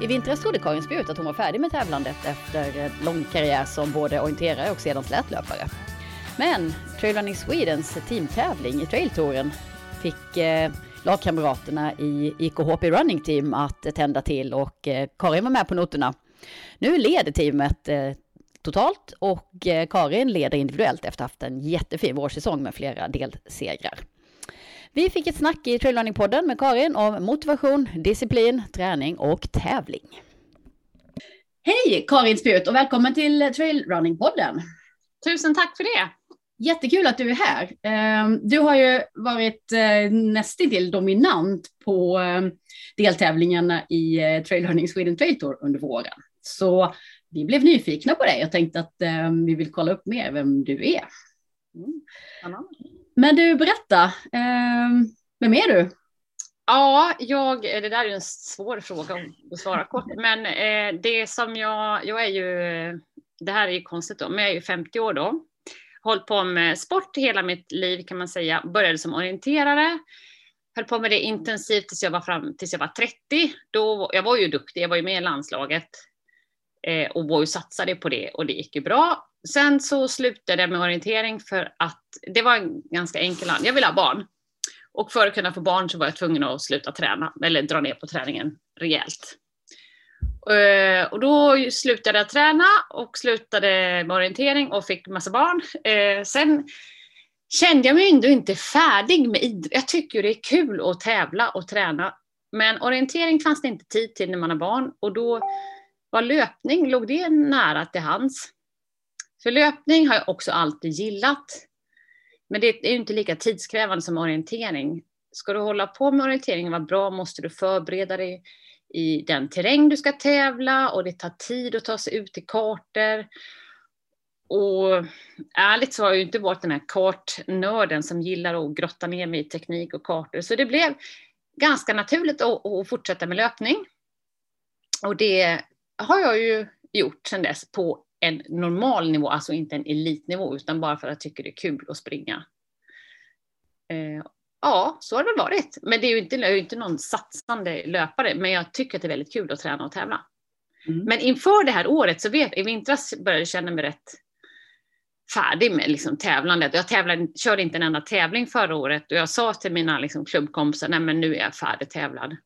I vintras trodde Karin Spjut att hon var färdig med tävlandet efter en lång karriär som både orienterare och sedan slätlöpare. Men Trail Running Swedens teamtävling i trailtouren fick eh, lagkamraterna i IKHP Running Team att eh, tända till och eh, Karin var med på noterna. Nu leder teamet eh, totalt och eh, Karin leder individuellt efter att ha haft en jättefin vårsäsong med flera delsegrar. Vi fick ett snack i Trailrunning-podden med Karin om motivation, disciplin, träning och tävling. Hej Karin Spjut och välkommen till Trailrunning-podden. Tusen tack för det. Jättekul att du är här. Ehm, du har ju varit eh, nästintill dominant på ehm, deltävlingarna i eh, Trailrunning Sweden Trail Tour under våren. Så vi blev nyfikna på dig och tänkte att ehm, vi vill kolla upp mer vem du är. Mm. Men du, berätta. Vem är du? Ja, jag, det där är en svår fråga att svara kort, men eh, det som jag, jag är ju, det här är ju konstigt då, men jag är ju 50 år då hållit på med sport hela mitt liv kan man säga. Började som orienterare, höll på med det intensivt tills jag var, fram, tills jag var 30. Då, jag var ju duktig, jag var ju med i landslaget eh, och var ju satsade på det och det gick ju bra. Sen så slutade jag med orientering för att det var en ganska enkel Jag ville ha barn. Och för att kunna få barn så var jag tvungen att sluta träna, eller dra ner på träningen rejält. Eh, och då slutade jag träna och slutade med orientering och fick massa barn. Eh, sen kände jag mig ändå inte färdig med idrott. Jag tycker det är kul att tävla och träna. Men orientering fanns det inte tid till när man har barn och då var löpning, låg det nära till hands. För löpning har jag också alltid gillat. Men det är ju inte lika tidskrävande som orientering. Ska du hålla på med orientering och vara bra måste du förbereda dig i den terräng du ska tävla och det tar tid att ta sig ut till kartor. Och ärligt så har jag ju inte varit den här kartnörden som gillar att grotta ner mig i teknik och kartor, så det blev ganska naturligt att, att fortsätta med löpning. Och det har jag ju gjort sedan dess på en normal nivå, alltså inte en elitnivå, utan bara för att jag tycker det är kul att springa. Eh, Ja, så har det väl varit. Men det är ju inte, är inte någon satsande löpare, men jag tycker att det är väldigt kul att träna och tävla. Mm. Men inför det här året så vet i vintras började jag känna mig rätt färdig med liksom tävlandet. Jag tävlade, körde inte en enda tävling förra året och jag sa till mina liksom klubbkompisar, nej men nu är jag färdigtävlad.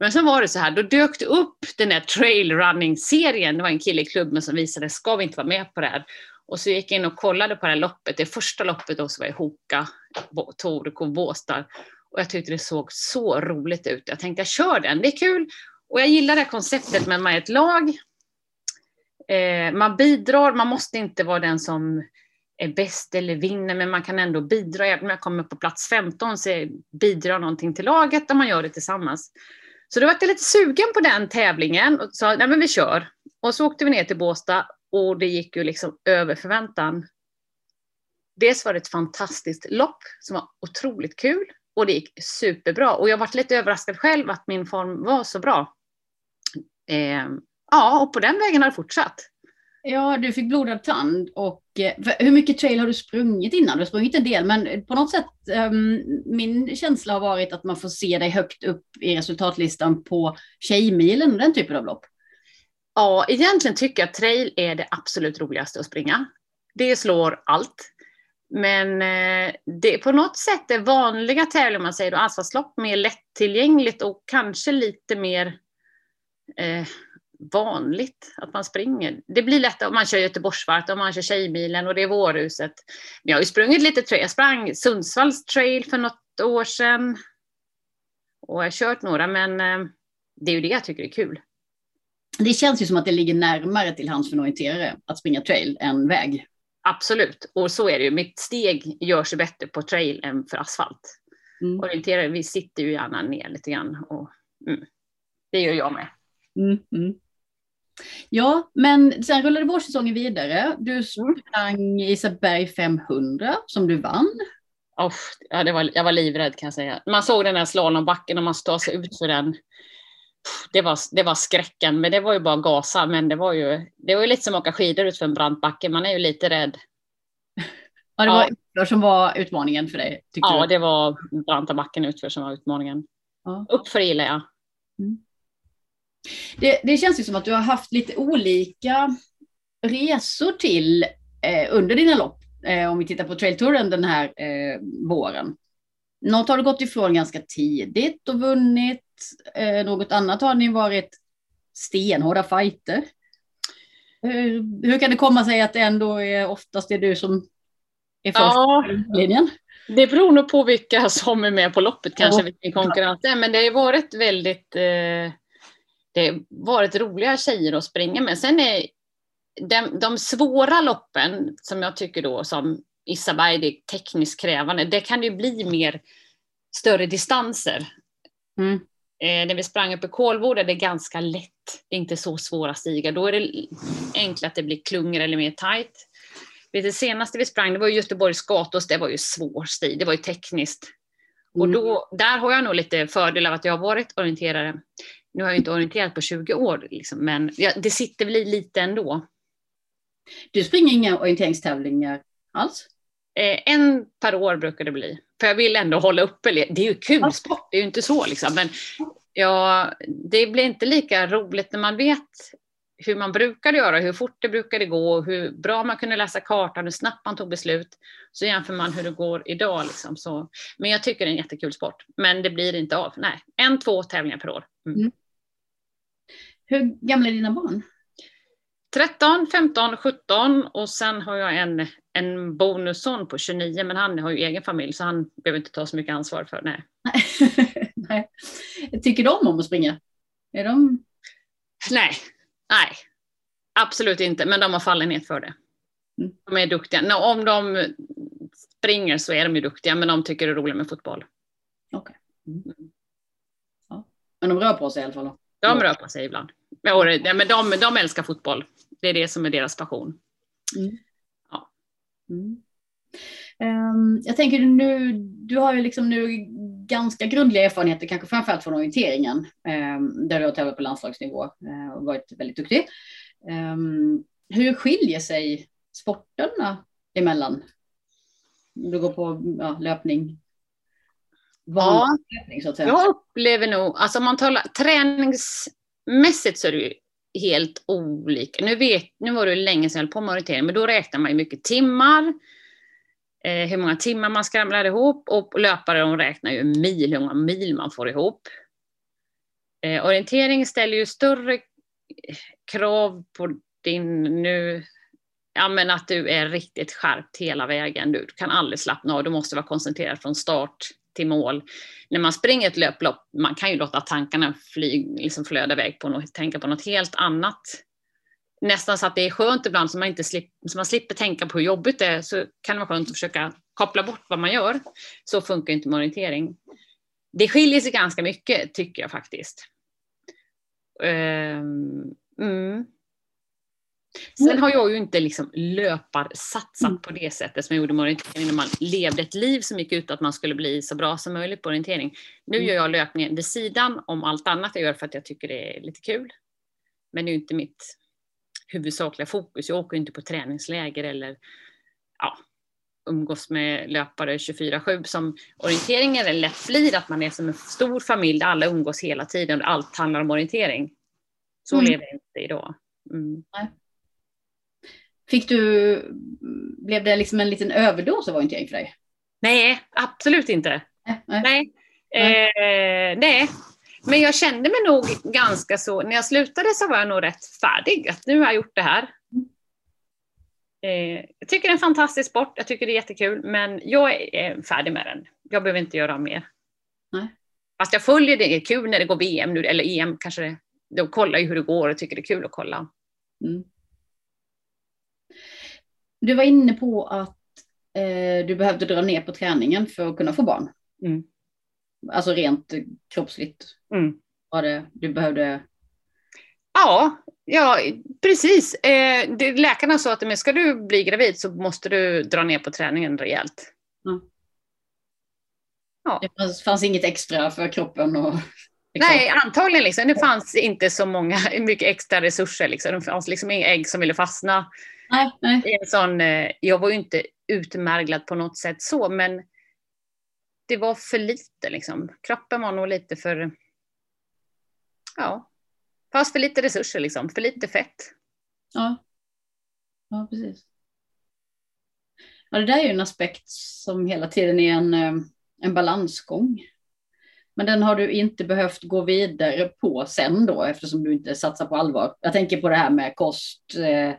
Men sen var det så här, då dök det upp den där trailrunning-serien. Det var en kille i klubben som visade, ska vi inte vara med på det här? Och så gick jag in och kollade på det här loppet. Det första loppet då så var i Hoka, Torekov, Båstad. Och jag tyckte det såg så roligt ut. Jag tänkte jag kör den, det är kul. Och jag gillar det här konceptet med att man är ett lag. Eh, man bidrar, man måste inte vara den som är bäst eller vinner, men man kan ändå bidra. Även om jag kommer på plats 15 så bidrar någonting till laget där man gör det tillsammans. Så då var jag lite sugen på den tävlingen och sa, nej men vi kör. Och så åkte vi ner till Båstad och det gick ju liksom över förväntan. Dels var det ett fantastiskt lopp som var otroligt kul och det gick superbra. Och jag varit lite överraskad själv att min form var så bra. Eh, ja, och på den vägen har det fortsatt. Ja, du fick blodad tand och eh, hur mycket trail har du sprungit innan? Du har sprungit en del, men på något sätt, um, min känsla har varit att man får se dig högt upp i resultatlistan på Tjejmilen och den typen av lopp. Ja, egentligen tycker jag att trail är det absolut roligaste att springa. Det slår allt. Men eh, det är på något sätt det vanliga tävlingar, man säger då, asfaltslopp, mer lättillgängligt och kanske lite mer eh, vanligt att man springer. Det blir lättare om man kör Göteborgsvarvet, om man kör Tjejmilen och det är vårhuset. Men jag har ju sprungit lite trail. Jag sprang Sundsvalls trail för något år sedan. Och jag har kört några, men eh, det är ju det jag tycker är kul det känns ju som att det ligger närmare till hands för en orienterare att springa trail än väg. Absolut, och så är det ju. Mitt steg gör sig bättre på trail än för asfalt. Mm. Orienterare, vi sitter ju gärna ner lite grann och mm, det gör jag med. Mm, mm. Ja, men sen rullade vårsäsongen vidare. Du mm. sprang Isaberg 500 som du vann. Oh, ja, det var, jag var livrädd kan jag säga. Man såg den där slalombacken och man stod sig ut för den det var, det var skräcken, men det var ju bara gasa. Men det var ju, det var ju lite som att åka skidor ut för en brant backe. Man är ju lite rädd. Ja, det var ja. utför som var utmaningen för dig? Ja, du? det var branta backen utför som var utmaningen. Ja. Uppför gillar jag. Mm. Det, det, känns ju som att du har haft lite olika resor till eh, under dina lopp. Eh, om vi tittar på trailtouren den här eh, våren. Något har du gått ifrån ganska tidigt och vunnit. Eh, något annat har ni varit stenhårda fighter. Hur, hur kan det komma sig att det ändå är oftast är du som är först ja, linjen? Det beror nog på vilka som är med på loppet kanske, ja. vilken konkurrens det är. Men det har varit väldigt eh, det varit roliga tjejer att springa med. Sen är de, de svåra loppen som jag tycker då som Isaberg, det är tekniskt krävande, det kan ju bli mer större distanser. Mm. Eh, när vi sprang upp i Kolboda, det är ganska lätt. Det är inte så svåra stigar. Då är det enklare att det blir klungor eller mer tight. Det senaste vi sprang, det var Göteborgs gatos, det var ju svår stig, det var ju tekniskt. Mm. Och då, där har jag nog lite fördel av att jag har varit orienterare. Nu har jag inte orienterat på 20 år, liksom, men ja, det sitter väl i lite ändå. Du springer inga orienteringstävlingar alls? Eh, en per år brukar det bli. För jag vill ändå hålla uppe, det är ju kul sport, det är ju inte så liksom. Men ja, det blir inte lika roligt när man vet hur man brukade göra, hur fort det brukade gå, hur bra man kunde läsa kartan, hur snabbt man tog beslut. Så jämför man hur det går idag. Liksom. Så, men jag tycker det är en jättekul sport. Men det blir inte av. Nej, en, två tävlingar per år. Mm. Mm. Hur gamla är dina barn? 13, 15, 17 och sen har jag en, en bonusson på 29 men han har ju egen familj så han behöver inte ta så mycket ansvar för. Nej. nej. Tycker de om att springa? Är de... Nej, nej, absolut inte, men de har fallenhet för det. Mm. De är duktiga. Om de springer så är de ju duktiga, men de tycker det är roligt med fotboll. Okej. Okay. Mm. Ja. Men de rör på sig i alla fall? Då. De rör på sig ibland. Ja, men de, de älskar fotboll. Det är det som är deras passion. Mm. Ja. Mm. Um, jag tänker nu, du har ju liksom nu ganska grundliga erfarenheter, kanske framförallt från orienteringen, um, där du har tävlat på landslagsnivå uh, och varit väldigt duktig. Um, hur skiljer sig sporterna emellan? Du går på ja, löpning, ja, jag upplever nog, alltså om man talar träningsmässigt så är det ju helt olika. Nu, vet, nu var det länge sedan jag höll på med orientering, men då räknar man ju mycket timmar, eh, Eh, hur många timmar man skramlar ihop och löpare de räknar ju mil, hur många mil man får ihop. Eh, orientering ställer ju större krav på din, nu, ja men att du är riktigt skärpt hela vägen. Du kan aldrig slappna av, du måste vara koncentrerad från start till mål. När man springer ett löplopp, man kan ju låta tankarna fly, liksom flöda iväg på något, tänka på något helt annat. Nästan så att det är skönt ibland så man, inte slipper, så man slipper tänka på hur jobbigt det är, så kan det vara skönt att försöka koppla bort vad man gör. Så funkar inte med orientering. Det skiljer sig ganska mycket, tycker jag faktiskt. Um, mm. Sen har jag ju inte liksom löparsatsat mm. på det sättet som jag gjorde med orientering när man levde ett liv som gick ut att man skulle bli så bra som möjligt på orientering. Nu mm. gör jag löpningen vid sidan om allt annat jag gör för att jag tycker det är lite kul. Men det är ju inte mitt huvudsakliga fokus. Jag åker inte på träningsläger eller ja, umgås med löpare 24-7 som orienteringen lätt blir att man är som en stor familj där alla umgås hela tiden och allt handlar om orientering. Så mm. lever jag inte idag. Mm. Fick du, blev det liksom en liten överdos av orientering för dig? Nej, absolut inte. Äh, nej. Nej. Eh, nej. Men jag kände mig nog ganska så, när jag slutade så var jag nog rätt färdig, att nu har jag gjort det här. Eh, jag tycker det är en fantastisk sport, jag tycker det är jättekul, men jag är färdig med den. Jag behöver inte göra mer. Nej. Fast jag följer det, det är kul när det går VM nu, eller EM kanske det, då kollar ju hur det går och tycker det är kul att kolla. Mm. Du var inne på att eh, du behövde dra ner på träningen för att kunna få barn. Mm. Alltså rent kroppsligt. Mm. Var det, du behövde... Ja, ja precis. Eh, det, läkarna sa att men ska du bli gravid så måste du dra ner på träningen rejält. Mm. Ja. Det fanns, fanns, inget extra för kroppen? Och, liksom. Nej, antagligen. Liksom. Det fanns inte så många, mycket extra resurser. Liksom. Det fanns liksom inga ägg som ville fastna. Nej, nej. En sån, eh, jag var ju inte utmärglad på något sätt så, men det var för lite liksom. Kroppen var nog lite för, ja, Fast för lite resurser liksom, för lite fett. Ja, ja precis. Ja, det där är ju en aspekt som hela tiden är en, eh, en balansgång. Men den har du inte behövt gå vidare på sen då, eftersom du inte satsar på allvar. Jag tänker på det här med kost, eh,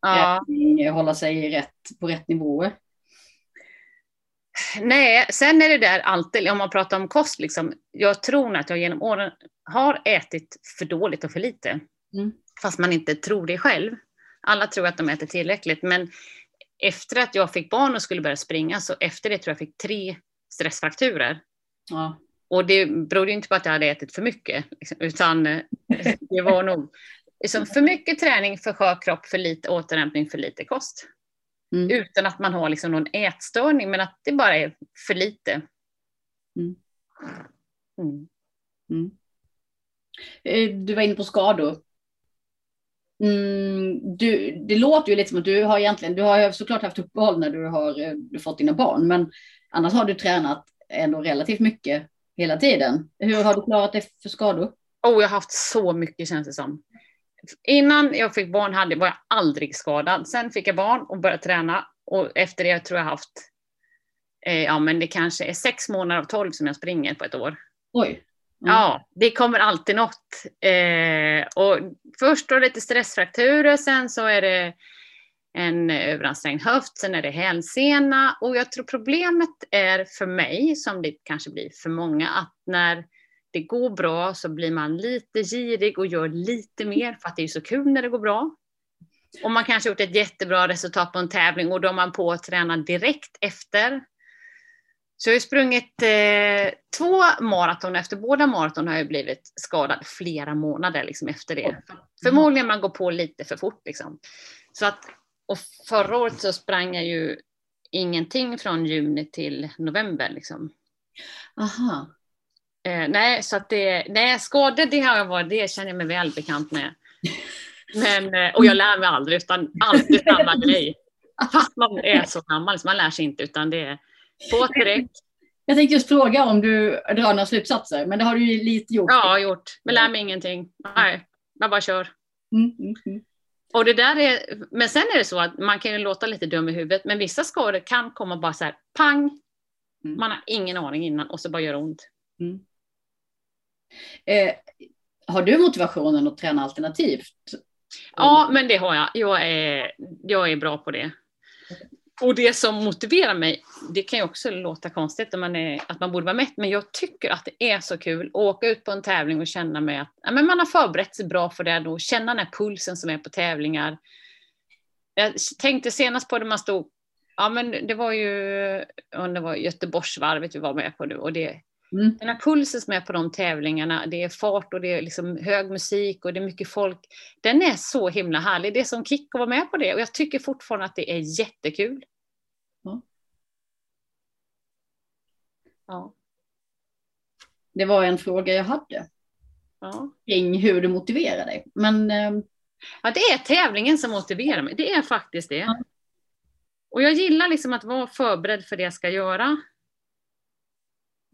ja. rättning, hålla sig rätt, på rätt nivåer. Nej, sen är det där alltid, om man pratar om kost, liksom, jag tror att jag genom åren har ätit för dåligt och för lite. Mm. Fast man inte tror det själv. Alla tror att de äter tillräckligt, men efter att jag fick barn och skulle börja springa, så efter det tror jag fick tre stressfrakturer. Ja. Och det berodde inte på att jag hade ätit för mycket, liksom, utan eh, det var nog liksom, för mycket träning, för skör kropp, för lite återhämtning, för lite kost. Mm. Utan att man har liksom någon ätstörning, men att det bara är för lite. Mm. Mm. mm. Eh, du var inne på skador. Mm, du, det låter ju lite som att du har egentligen, du har såklart haft uppehåll när du har eh, du fått dina barn, men annars har du tränat ändå relativt mycket hela tiden. Hur har du klarat det för skador? Oh, jag har haft så mycket känns det som. Innan jag fick barn hade, var jag aldrig skadad. Sen fick jag barn och började träna och efter det tror jag haft, eh, ja men det kanske är sex månader av tolv som jag springer på ett år. Oj. Mm. Ja, det kommer alltid något. Eh, och först då lite stressfrakturer, sen så är det en överansträngd höft, sen är det hälsena och jag tror problemet är för mig, som det kanske blir för många, att när det går bra så blir man lite girig och gör lite mer för att det är så kul när det går bra. Och man kanske gjort ett jättebra resultat på en tävling och då är man på att träna direkt efter. Så jag har sprungit eh, två maraton. Efter båda maraton har jag blivit skadad flera månader liksom, efter det. Förmodligen man går på lite för fort. Liksom. Så att, och förra året så sprang jag ju ingenting från juni till november. Liksom. Aha. Eh, nej, så att det, nej, skador det har jag varit, det känner jag mig väl bekant med. Men, eh, och jag lär mig aldrig, utan alltid samma grej. Fast man är så gammal, så man lär sig inte, utan det är på direkt. Jag tänkte just fråga om du drar några slutsatser, men det har du ju lite gjort. Ja, gjort. Men lär mig ingenting. Nej, man bara kör. Mm, mm, mm. Och det där är, men sen är det så att man kan ju låta lite dum i huvudet, men vissa skador kan komma bara så här, pang, mm. man har ingen aning innan och så bara gör ont. Eh, har du motivationen att träna alternativt? Ja, men det har jag. Jag är, jag är bra på det. Och det som motiverar mig, det kan ju också låta konstigt man är, att man borde vara mätt, men jag tycker att det är så kul att åka ut på en tävling och känna mig att ja, men man har förberett sig bra för det, då, känna den här pulsen som är på tävlingar. Jag tänkte senast på det man stod, ja men det var ju, det var Göteborgsvarvet vi var med på nu och det Mm. Den här pulsen som är på de tävlingarna, det är fart och det är liksom hög musik och det är mycket folk. Den är så himla härlig. Det är som kick att vara med på det och jag tycker fortfarande att det är jättekul. Ja. ja. Det var en fråga jag hade. Ja. Kring hur du motiverar dig. Men, ehm, Ja, det är tävlingen som motiverar mig. Det är faktiskt det. Ja. Och jag gillar liksom att vara förberedd för det jag ska göra.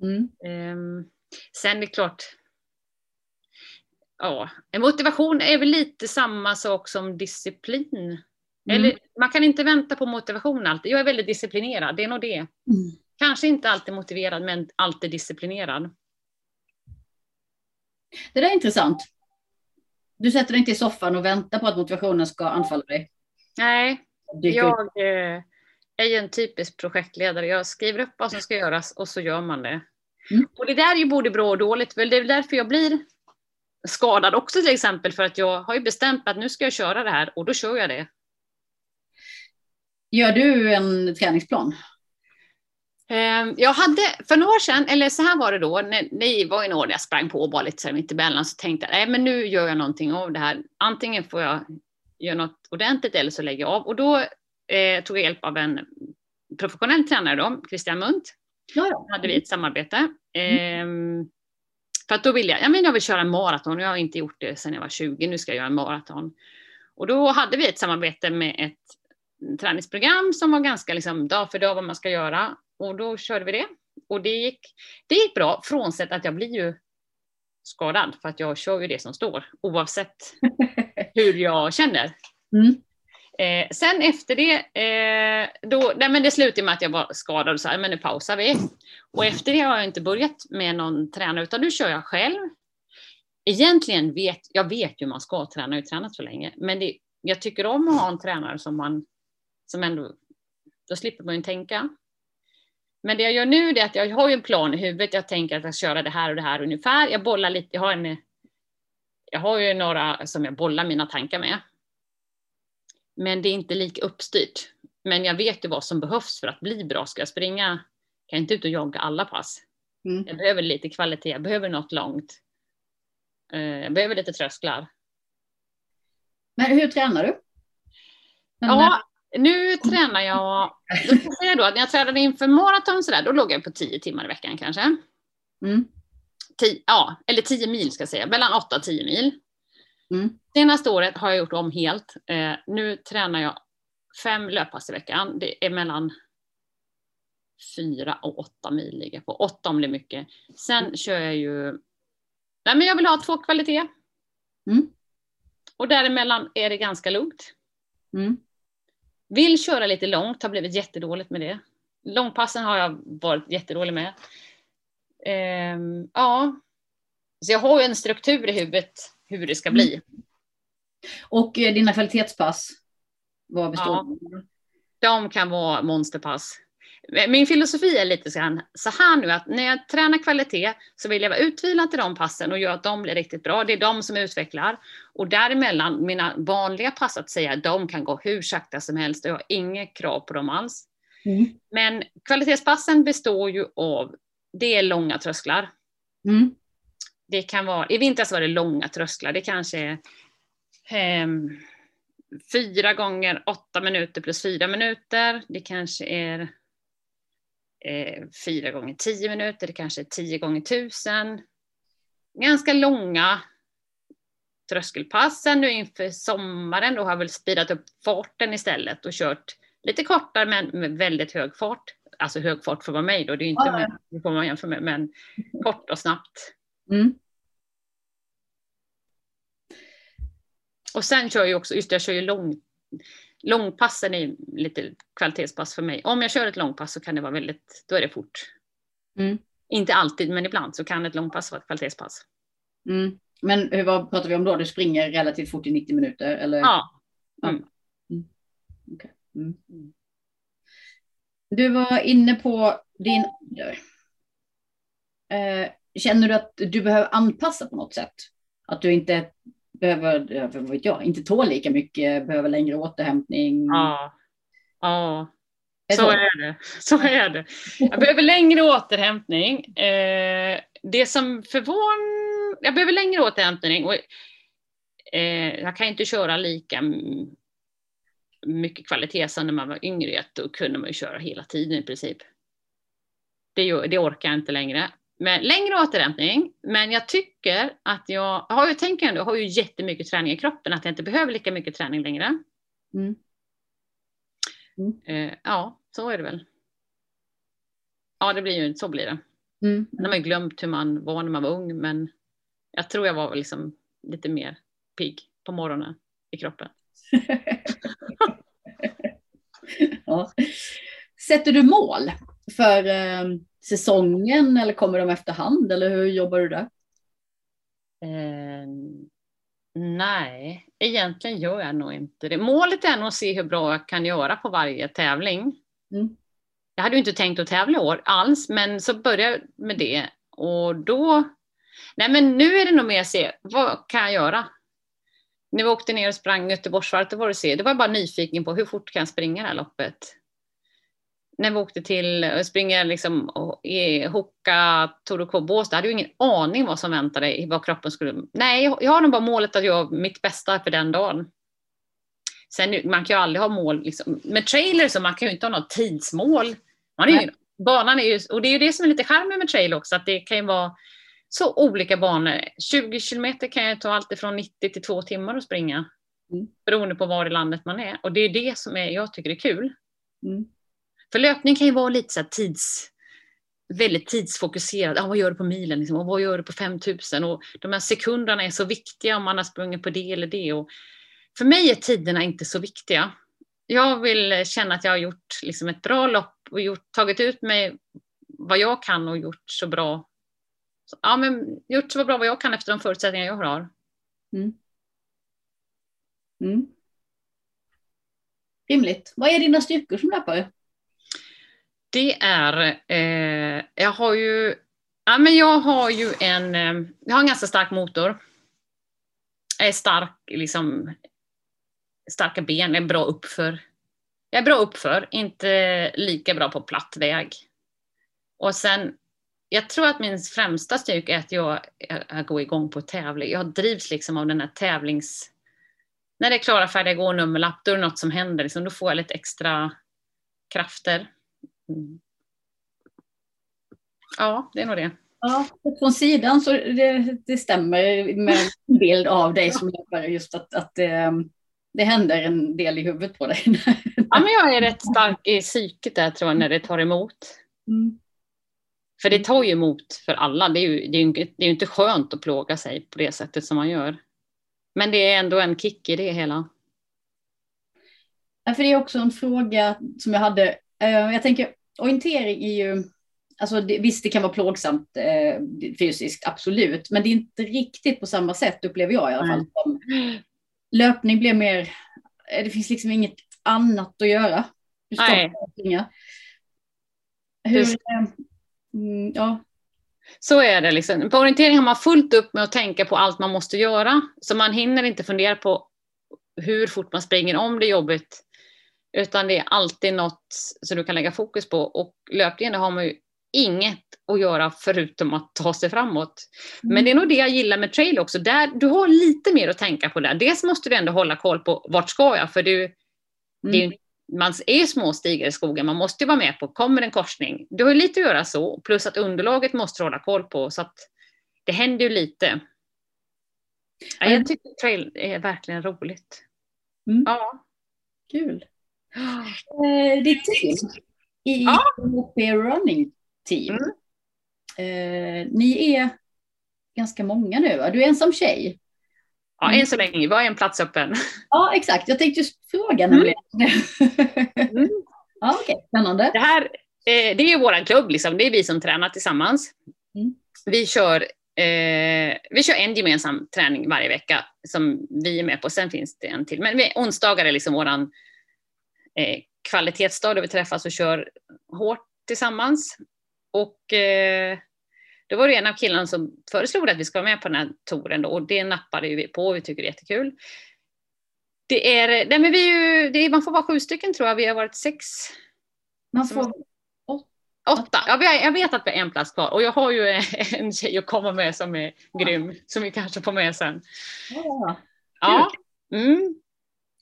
Mm. Um, sen är det klart, ja, motivation är väl lite samma sak som disciplin. Mm. Eller man kan inte vänta på motivation alltid. Jag är väldigt disciplinerad, det är nog det. Mm. Kanske inte alltid motiverad, men alltid disciplinerad. Det där är intressant. Du sätter dig inte i soffan och väntar på att motivationen ska anfalla dig. Nej, jag eh, är ju en typisk projektledare. Jag skriver upp vad som ska göras och så gör man det. Mm. Och det där är ju både bra och dåligt, det är därför jag blir skadad också till exempel, för att jag har ju bestämt att nu ska jag köra det här och då kör jag det. Gör du en träningsplan? Ehm, jag hade för några år sedan, eller så här var det då, när ni var i några jag sprang på bara lite så här mitt emellan, så tänkte jag, nej men nu gör jag någonting av det här. Antingen får jag göra något ordentligt eller så lägger jag av. Och då eh, tog hjälp av en professionell tränare då, Christian Munt, Ja, ja. hade vi ett samarbete. Mm. Eh, för att då ville jag, ja men jag vill köra en maraton jag har inte gjort det sedan jag var 20, nu ska jag göra en maraton. Och då hade vi ett samarbete med ett träningsprogram som var ganska liksom dag för dag vad man ska göra. Och då körde vi det. Och det gick, det gick bra, frånsett att jag blir ju skadad för att jag kör ju det som står oavsett hur jag känner. Mm. Eh, sen efter det, eh, då, nej men det slutade med att jag var skadad och sa men nu pausar vi. Och efter det har jag inte börjat med någon tränare utan nu kör jag själv. Egentligen vet jag vet ju hur man ska träna, jag har ju tränat så länge. Men det, jag tycker om att ha en tränare som man, som ändå, då slipper man ju tänka. Men det jag gör nu är att jag har ju en plan i huvudet. Jag tänker att jag ska köra det här och det här ungefär. Jag bollar lite, jag har en, jag har ju några som jag bollar mina tankar med. Men det är inte lika uppstyrt. Men jag vet ju vad som behövs för att bli bra. Ska jag springa, kan jag inte ut och jogga alla pass. Mm. Jag behöver lite kvalitet, jag behöver något långt. Eh, Jag behöver lite trösklar. Men hur tränar du? Men, Ja, nu tränar jag, då säga då att när jag tränade inför maraton sådär, då låg jag på 10 timmar i veckan kanske. Mm. Tio, ja, eller 10 mil ska jag säga, mellan 8 och 10 mil. Mm. Senaste året har jag gjort om helt. Eh, nu tränar jag fem löppass i veckan. Det är mellan fyra och åtta mil ligger på. Åtta om det är mycket. Sen kör jag ju... Nej, men jag vill ha två kvalitet. Mm. Och däremellan är det ganska lugnt. Mm. Vill köra lite långt, har blivit jättedåligt med det. Långpassen har jag varit jättedålig med. Ehm, ja, så jag har ju en struktur i huvudet hur det ska bli. Och eh, dina kvalitetspass? Vad består Ja. de? De kan vara monsterpass. Min filosofi är lite så här, så här nu att när jag tränar kvalitet så vill jag vara utvilad till de passen och göra att de blir riktigt bra. Det är de som utvecklar. Och däremellan, mina vanliga pass att säga, de kan gå hur sakta som helst och jag har inget krav på dem alls. Mm. Men kvalitetspassen består ju av, det är långa trösklar. Mm. Det kan vara, i vintras var det långa trösklar, det kanske är ehm, fyra gånger åtta minuter plus fyra minuter. Det kanske är eh, fyra gånger tio minuter, det kanske är tio gånger tusen. Ganska långa tröskelpass. Sen nu inför sommaren då har jag väl speedat upp farten istället och kört lite kortare men med väldigt hög fart. Alltså hög fart för mig då, det är inte Ja, man jämföra med, men kort och snabbt. Mm. Och sen kör jag också, just det, jag kör ju lång, långpassen är lite kvalitetspass för mig. Om jag kör ett långpass så kan det vara väldigt, då är det fort. Mm. Inte alltid, men ibland så kan ett långpass vara ett kvalitetspass. Mm. Men hur, vad pratar vi om då? Du springer relativt fort i 90 minuter? Eller? Ja. Ja. Mm. Okej. Mm. Du var inne på din ålder. Eh, känner du att du behöver anpassa på något sätt? Att du inte behöver, vad vet jag, inte tål lika mycket, behöver längre återhämtning? Ja. Ja. Så är det. Så är det. Jag behöver längre återhämtning. Eh, det som förvånar... Jag behöver längre återhämtning. Och, eh, jag kan inte köra lika mycket kvalitet som när man var yngre. Då kunde man ju köra hela tiden i princip. Det, det orkar jag inte längre. Men längre återhämtning. Men jag tycker att jag jag har ju tänkt ändå, jag har ju jättemycket träning i kroppen, att jag inte behöver lika mycket träning längre. Mm. Eh, ja, så är det väl. Ja, det blir ju så blir det. Mm. Nu har man ju glömt hur man var när man var ung, men jag tror jag var liksom lite mer pigg på morgonen i kroppen. ja. Sätter du mål för eh, säsongen eller kommer de efterhand eller hur jobbar du där? Eh, nej, egentligen gör jag nog inte det. Målet är nog att se hur bra jag kan göra på varje tävling. Mm. Jag hade ju inte tänkt att tävla i år alls, men så började jag med det och då. Nej, men nu är det nog mer att se vad kan jag göra? När vi åkte ner och sprang Göteborgsvarvet, då var det se. Det var bara nyfiken på hur fort kan jag springa det här loppet? När vi åkte till att springa liksom i Hoka, Tour Båstad, hade jag ingen aning vad som väntade, vad kroppen skulle... Nej, jag jag har nog bara målet att göra mitt bästa för den dagen. Sen man kan ju aldrig ha mål, liksom. med trailer så man kan ju inte ha något tidsmål. Man är ju, banan är ju, och det är ju det som är lite charmen med trail också, att det kan ju vara så olika banor. 20 kilometer kan ju ta allt från 90 till 2 timmar att springa. Mm. Beroende på var i landet man är. Och det är det som är, jag tycker är kul. Mm. För löpning kan ju vara lite så här tids... väldigt tidsfokuserad. Ah, vad gör du på milen? Liksom? Och vad gör du på 5000? Och de här sekunderna är så viktiga om man har sprungit på det eller det. Och för mig är tiderna inte så viktiga. Jag vill känna att jag har gjort liksom ett bra lopp och gjort, tagit ut mig vad jag kan och gjort så bra. Ja, men gjort så bra vad jag kan efter de förutsättningar jag har. Mm. Mm. Rimligt. Vad är dina styrkor som löpare? Det är, eh, jag har ju, ja men jag har ju en, eh, jag har en ganska stark motor. Jag är stark, liksom, starka ben, jag är bra uppför. Jag är bra uppför, inte lika bra på platt väg. Och sen, jag tror att min främsta styrka är att jag, jag, jag går igång på tävling. Jag drivs liksom av den här tävlings... När det är klara, färdiga, gå nummerlapp, då är det något som händer. Liksom, då får jag lite extra krafter. Mm. Ja, det är nog det. Ja, från sidan så det, det stämmer med en bild av dig som löpare, just att, att det, det händer en del i huvudet på dig. Ja, men jag är rätt stark i psyket där tror jag, när det tar emot. Mm. För det tar ju emot för alla. Det är ju, det är ju, det är ju inte skönt att plåga sig på det sättet som man gör. Men det är ändå en kick i det hela. Ja, för det är också en fråga som jag hade. Eh, jag tänker, orientering är ju, alltså det, visst det kan vara plågsamt eh, fysiskt, absolut, men det är inte riktigt på samma sätt upplever jag i alla fall. Mm. Löpning blir mer, eh, det finns liksom inget annat att göra. Du Nej. Hur, eh, mm, ja. Så är det. Liksom. På orientering har man fullt upp med att tänka på allt man måste göra. Så man hinner inte fundera på hur fort man springer, om det är jobbigt. Utan det är alltid något som du kan lägga fokus på. Och löpningen har man ju inget att göra förutom att ta sig framåt. Mm. Men det är nog det jag gillar med trail också. Där, du har lite mer att tänka på där. Dels måste du ändå hålla koll på vart ska jag? För du, mm. mm. man är små stigar i skogen, man måste ju vara med på, kommer en korsning? Du har lite att göra så, plus att underlaget måste du hålla koll på. Så att det händer ju lite. Ja, jag tycker trail är verkligen roligt. Mm. Ja. Kul. Eh, ditt team i ja. Running Team. Mm. Eh, ni är ganska många nu, va? Du är ensam tjej. Ja, än så länge. Vi har en plats öppen. Ja, exakt. Jag tänkte just fråga mm. nämligen. Mm. ja, okej. Okay. Spännande. Det här eh, det är ju vår klubb, liksom. det är vi som tränar tillsammans. Mm. Vi, kör, eh, vi kör en gemensam träning varje vecka som vi är med på. Sen finns det en till. Men vi, onsdagar är liksom våran eh, kvalitetsdag där vi träffas och kör hårt tillsammans. Och eh, då var det en av killarna som föreslog att vi ska vara med på den här touren då, och det nappade vi på och vi tycker det är jättekul. Det är, nej men vi ju, det är, man får vara sju stycken tror jag, vi har varit sex. Man får åtta. Ja, jag vet att vi har en plats kvar och jag har ju en tjej att komma med som är grym, som vi kanske får med sen. Ja, ja. Mm.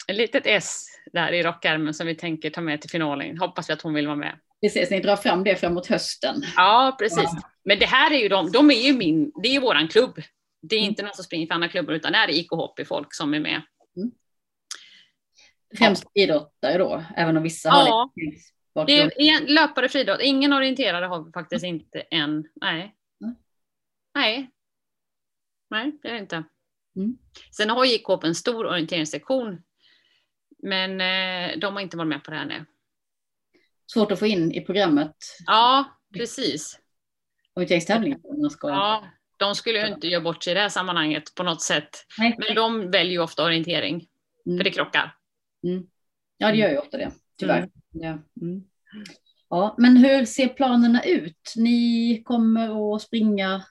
Ett litet S där i rockärmen som vi tänker ta med till finalen. Hoppas vi att hon vill vara med. Precis, ni drar fram det framåt hösten. Ja, precis. Ja. Men det här är ju de, de är ju min, det är ju våran klubb. Det är inte någon som springer för andra klubbar utan det är IK Hoppy-folk som är med. Mm. Främst ja. idrottare då, även om vissa ja. har det. Det är löpare friidrott. Ingen orienterare har vi faktiskt mm. inte än. Nej. Mm. Nej. Nej, det är det inte. Mm. Sen har IK en stor orienteringssektion. Men eh, de har inte varit med på det här nu svårt att få in i programmet. Ja, precis. Orienteringstävlingarna ska... Ja, de skulle ju inte göra bort sig i det här sammanhanget på något sätt. Nej. Men de väljer ju ofta orientering, mm. för det krockar. Mm. Ja, det gör ju ofta det, tyvärr. Mm. Ja. Mm. ja, men hur ser planerna ut? Ni kommer att springa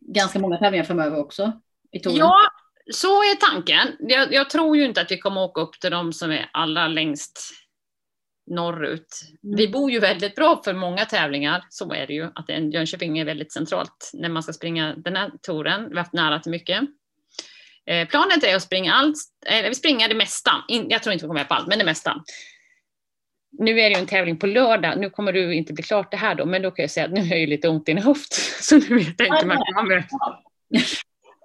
ganska många tävlingar framöver också? I ja, så är tanken. Jag, jag, tror ju inte att vi kommer åka upp till de som är allra längst norrut. Mm. Vi bor ju väldigt bra för många tävlingar, så är det ju. Att Jönköping är väldigt centralt när man ska springa den här touren. Vi har haft nära till mycket. Eh, planet är att springa allt, eller vi springer det mesta. In, jag tror inte vi kommer med på allt, men det mesta. Nu är det ju en tävling på lördag, nu kommer du inte bli klart det här då, men då kan jag säga att nu har jag ju lite ont i en höft, så nu vet jag inte om jag med.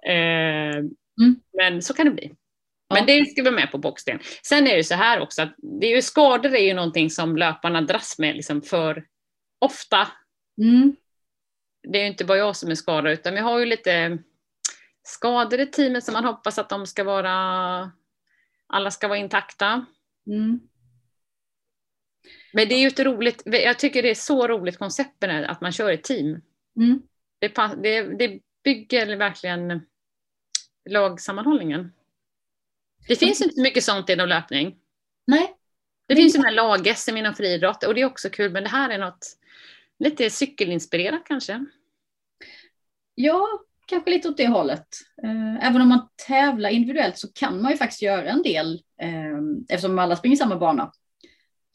Eh, mm. Men så kan det bli. Men det ska vi med på boxsten. Sen är det så här också att det är ju, skador är ju någonting som löparna dras med liksom för ofta. Mm. Det är ju inte bara jag som är skadad utan vi har ju lite skador i teamet som man hoppas att de ska vara, alla ska vara intakta. Mm. Men det är ju ett roligt, jag tycker det är så roligt koncept med det här, att man kör ett team. Mm. Det, det bygger verkligen lagsammanhållningen. Det finns inte så mycket sånt inom löpning. Nej. Det finns ju de här lag-SM inom friidrott och det är också kul men det här är något lite cykelinspirerat kanske. Ja, kanske lite åt det hållet. Eh, Även om man tävlar individuellt så kan man ju faktiskt göra en del eh, eftersom alla springer samma bana.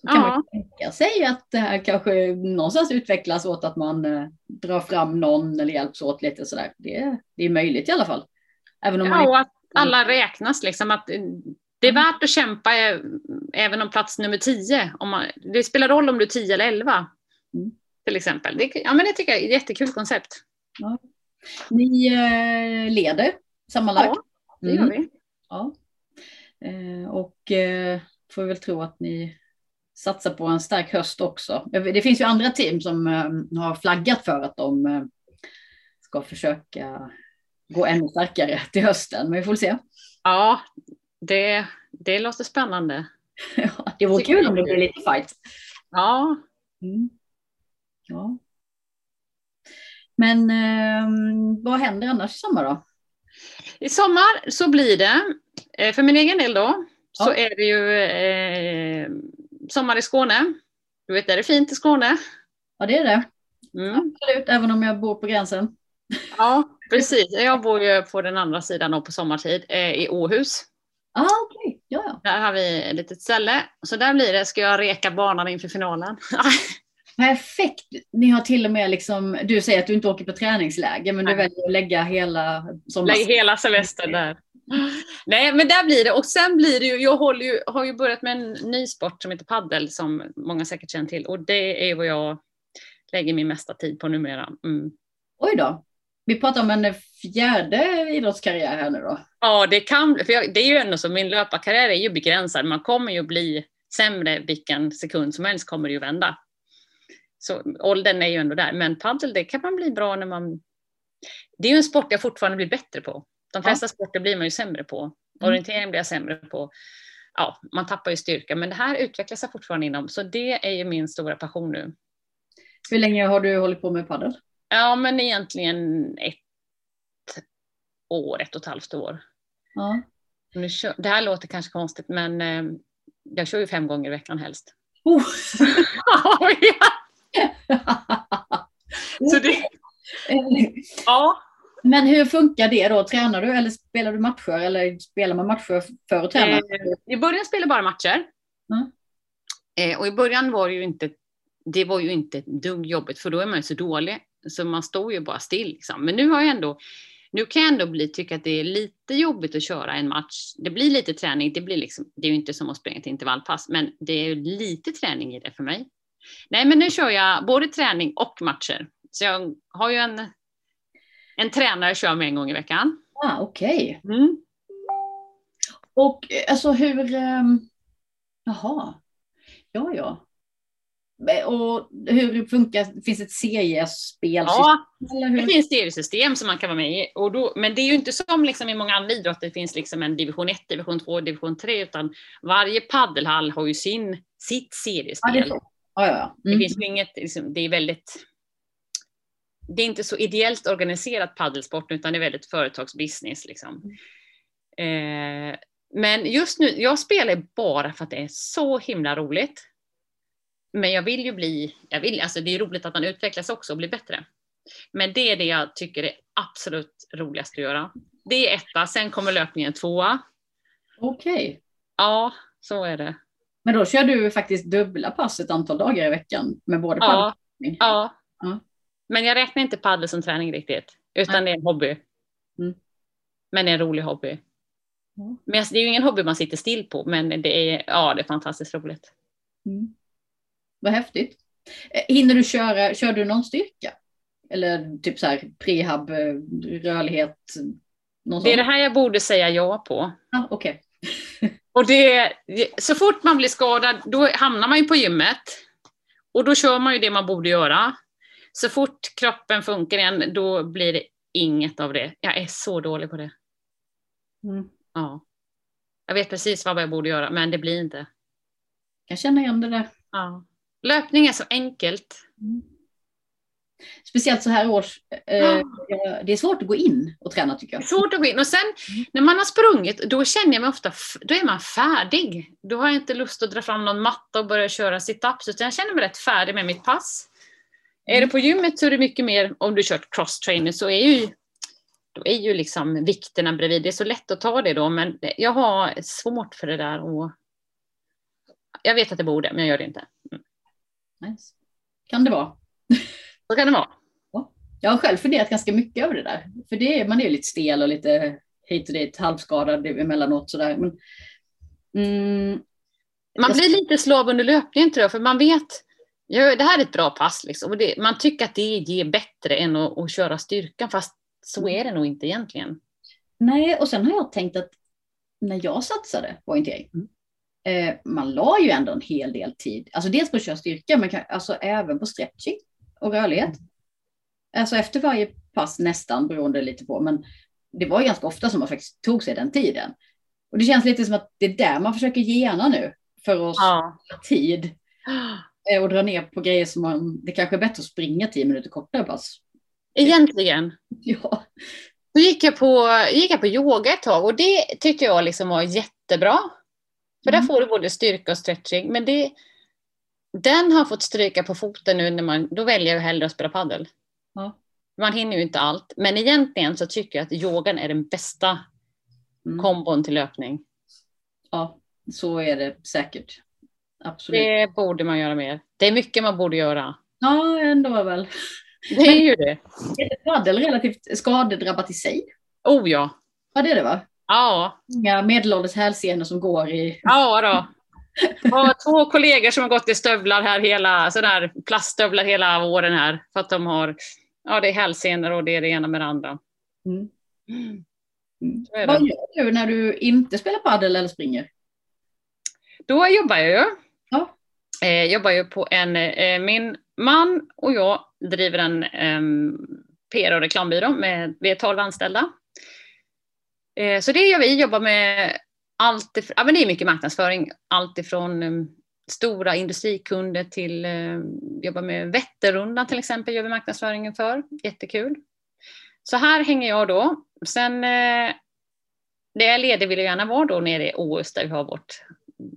Så kan Ja. man tänka sig att det här kanske någonstans utvecklas åt att man eh, drar fram någon eller hjälps åt lite sådär. Det, det är möjligt i alla fall. Även om man Ja, och att alla räknas liksom. Att eh, det är värt att kämpa eh, även om plats nummer 10. Om man, det spelar roll om du är 10 eller 11. Mm. Till exempel. Det, ja, men det tycker jag är ett jättekul koncept. Ni eh, leder sammanlagt. Ja, det gör Mm. vi. Ja. Eh, och eh, får väl tro att ni satsar på en stark höst också. Vet- Det finns ju andra team som eh, har flaggat för att de eh, ska försöka gå ännu starkare till hösten, men vi får se. Ja, det, det låter spännande. Ja, det vore kul om det blir lite fight. Ja, Mm. Ja. Men eh, vad händer annars i sommar då? i sommar så blir det, eh, för min egen del då, så Ja. är det ju eh, sommar i Skåne. Du vet, är det fint i Skåne? Ja, det är det. Mm. Absolut, även om jag bor på gränsen. Ja, precis. Jag bor ju på den andra sidan då på sommartid, eh, i Åhus. Ah, okej. Ja, ja. Där har vi ett litet ställe. Så där blir det, ska jag reka banan inför finalen. Perfekt. Ni har till och med liksom, du säger att du inte åker på träningsläger, men du Nej. väljer att lägga hela sommar. Lägg hela semestern där. Nej, men där blir det. Och sen blir det ju, jag ju, har ju börjat med en ny sport som heter paddel som många säkert känner till. Och det är vad jag lägger min mesta tid på numera. Mm. Oj då. Vi pratar om en fjärde idrottskarriär här nu då. Ja, det kan för jag, det är ju ändå så, min löparkarriär är ju begränsad. Man kommer ju bli sämre vilken sekund som helst kommer det ju vända. Så åldern är ju ändå där. Men paddel, det kan man bli bra när man... Det är ju en sport jag fortfarande blir bättre på. De flesta sporter blir man ju sämre på. Orientering blir jag sämre på. Ja, man tappar ju styrka. Men det här utvecklas jag fortfarande inom. Så det är ju min stora passion nu. Hur länge har du hållit på med padel? Ja, men egentligen ett år, ett och ett halvt år. Ja. Nu kör, det här låter kanske konstigt, men eh, jag kör ju fem gånger i veckan helst. Oh. Så det, ja. Men hur funkar det då? Tränar du eller spelar du matcher? Eller spelar man matcher för att träna? Eh, I början spelade jag bara matcher. Mm. Eh, och i början var det ju inte, det var ju inte ett dugg jobbigt, för då är man ju så dålig. Så man står ju bara still. Liksom. Men nu har jag ändå, nu kan jag ändå bli, tycka att det är lite jobbigt att köra en match. Det blir lite träning, det, blir liksom, det är ju inte som att springa ett intervallpass, men det är ju lite träning i det för mig. Nej, men nu kör jag både träning och matcher. Så jag har ju en, en tränare kör med en gång i veckan. Ah, Okej. Mm. Och eh, alltså hur... Um, jaha. Ja, ja. Eh, Och hur funkar Finns det ett seriespelsystem? Ja, Det finns seriesystem som man kan vara med i. Och då, men det är ju inte som liksom i många andra idrotter, det finns liksom en division 1, division 2, division 3, utan varje paddelhall har ju sin, sitt seriespel. Ja, det. Ja, ja, ja. Det Mm. finns ju inget, liksom, det är väldigt... Det är inte så ideellt organiserat paddelsport, utan det är väldigt företagsbusiness. Liksom. Eh, men just nu, jag spelar bara för att det är så himla roligt. Men jag vill ju bli, jag vill, alltså det är roligt att man utvecklas också och blir bättre. Men det är det jag tycker är absolut roligast att göra. Det är etta, sen kommer löpningen tvåa. Okej. Ja, så är det. Men då kör du faktiskt dubbla pass ett antal dagar i veckan med både padel Ja, ja. Ja. Men jag räknar inte paddel som träning riktigt, utan det är en hobby. Mm. Men en rolig hobby. Ja. Men alltså, det är ju ingen hobby man sitter still på, men det är, ja, det är fantastiskt roligt. Mm. Vad häftigt. Eh, Hinner du köra, kör du någon styrka? Eller typ så här prehab, eh, rörlighet? Någon Det är sån? det här jag borde säga ja på. Och det, så fort man blir skadad, då hamnar man ju på gymmet. Och då kör man ju det man borde göra. Så fort kroppen funkar igen, då blir det inget av det. Jag är så dålig på det. Mm. Ja. Jag vet precis vad jag borde göra, men det blir inte. Jag känner igen det där. Ja. Löpning är så enkelt. Mm. Speciellt så här års. Eh, ja, det är svårt att gå in och träna tycker jag. Svårt att gå in. Och sen när man har sprungit, då känner jag mig ofta, då är man färdig. Då har jag inte lust att dra fram någon matta och börja köra sit-ups, utan jag känner mig rätt färdig med mitt pass. Är det på gymmet så är det mycket mer, om du kört cross-trainer så är ju, då är ju liksom vikterna bredvid. Det är så lätt att ta det då, men jag har svårt för det där och jag vet att det borde, men jag gör det inte. Mm. Nice. Kan det vara. Så kan det vara. Jag har själv funderat ganska mycket över det där. För det man är ju lite stel och lite hit och dit, halvskadad emellanåt sådär. Men, mm, man blir lite slav under löpningen tror jag, för man vet ja, det här är ett bra pass. Liksom. Och det, man tycker att det ger bättre än att, att köra styrkan, fast så är det nog inte egentligen. Nej, och sen har jag tänkt att när jag satsade på orientering, mm. Eh, man la ju ändå en hel del tid, alltså dels på att köra styrka, men alltså även på stretching och rörlighet. Alltså efter varje pass nästan, beroende lite på, men det var ganska ofta som man faktiskt tog sig den tiden. Och det känns lite som att det är där man försöker gena nu för att ja. tid eh, och dra ner på grejer som man, det kanske är bättre att springa tio minuter kortare pass. Egentligen. Ja. Då gick jag, på, gick jag på yoga ett tag och det tyckte jag liksom var jättebra. För mm. där får du både styrka och stretching. Men det, den har fått stryka på foten nu när man, då väljer jag hellre att spela padel. Ja. Man hinner ju inte allt, men egentligen så tycker jag att yogan är den bästa mm. kombon till löpning. Ja, så är det säkert. Absolut. Det borde man göra mer. Det är mycket man borde göra. Ja, ändå väl. Det är ju det. Är padel relativt skadedrabbat i sig? Oh ja. Ja, det är det va? Ja. Inga medelålders hälsenor som går i... Ja då. Jag har två kollegor som har gått i stövlar här hela, sådär plaststövlar hela våren här. För att de har, ja det är hälsenor och det är det ena med det andra. Mm. Mm. Vad gör du när du inte spelar padel eller springer? Då jobbar jag ju. Ja. Eh, jobbar ju på en, eh, min man och jag driver en eh, PR och reklambyrå med, vi är 12 anställda. Eh, så det gör vi, jobbar med allt, ja, men det är mycket marknadsföring, allt ifrån um, stora industrikunder till uh, jobba med Vätternrundan till exempel, gör vi marknadsföringen för. Jättekul. Så här hänger jag då. Sen uh, när jag är ledig vill jag gärna vara då nere i Åhus där vi har vårt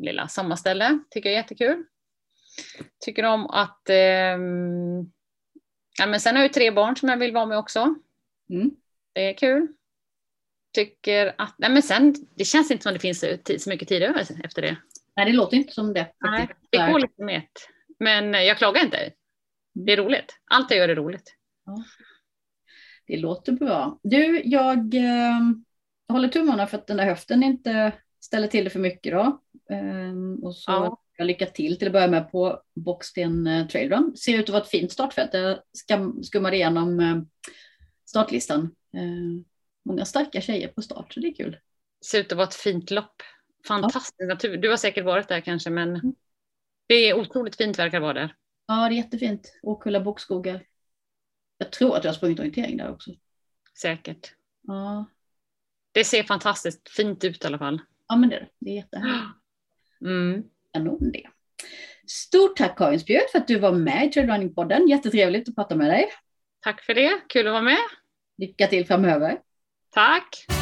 lilla sommarställe. Tycker jag är jättekul. Tycker om att um, ja, men sen har jag tre barn som jag vill vara med också. Mm. Det är kul tycker att, nej men sen, det känns inte som det finns så mycket tid över efter det. Nej, det låter inte som det. Nej, det går lite med Men jag klagar inte. Det är roligt. Allt jag gör är roligt. Ja. Det låter bra. Du, jag eh, håller tummarna för att den där höften inte ställer till det för mycket då. Eh, och så ja. jag lycka till till att börja med på Boxsten eh, Trailrun. Ser ut att vara ett fint startfält. Jag skummade igenom eh, startlistan. Många starka tjejer på start, så det är kul. Ser ut att vara ett fint lopp. Fantastisk ja. natur. Du har säkert varit där kanske, men mm. det är otroligt fint verkar vara där. Ja, det är jättefint. Åkulla bokskogar. Jag tror att jag har sprungit orientering där också. Säkert. Ja. Det ser fantastiskt fint ut i alla fall. Ja, men det är det. Det är jättehärligt. Mm. Kanon det. Stort tack Karin Spjut för att du var med i Trailrunning-podden. Jättetrevligt att prata med dig. Tack för det. Kul att vara med. Lycka till framöver. Tack!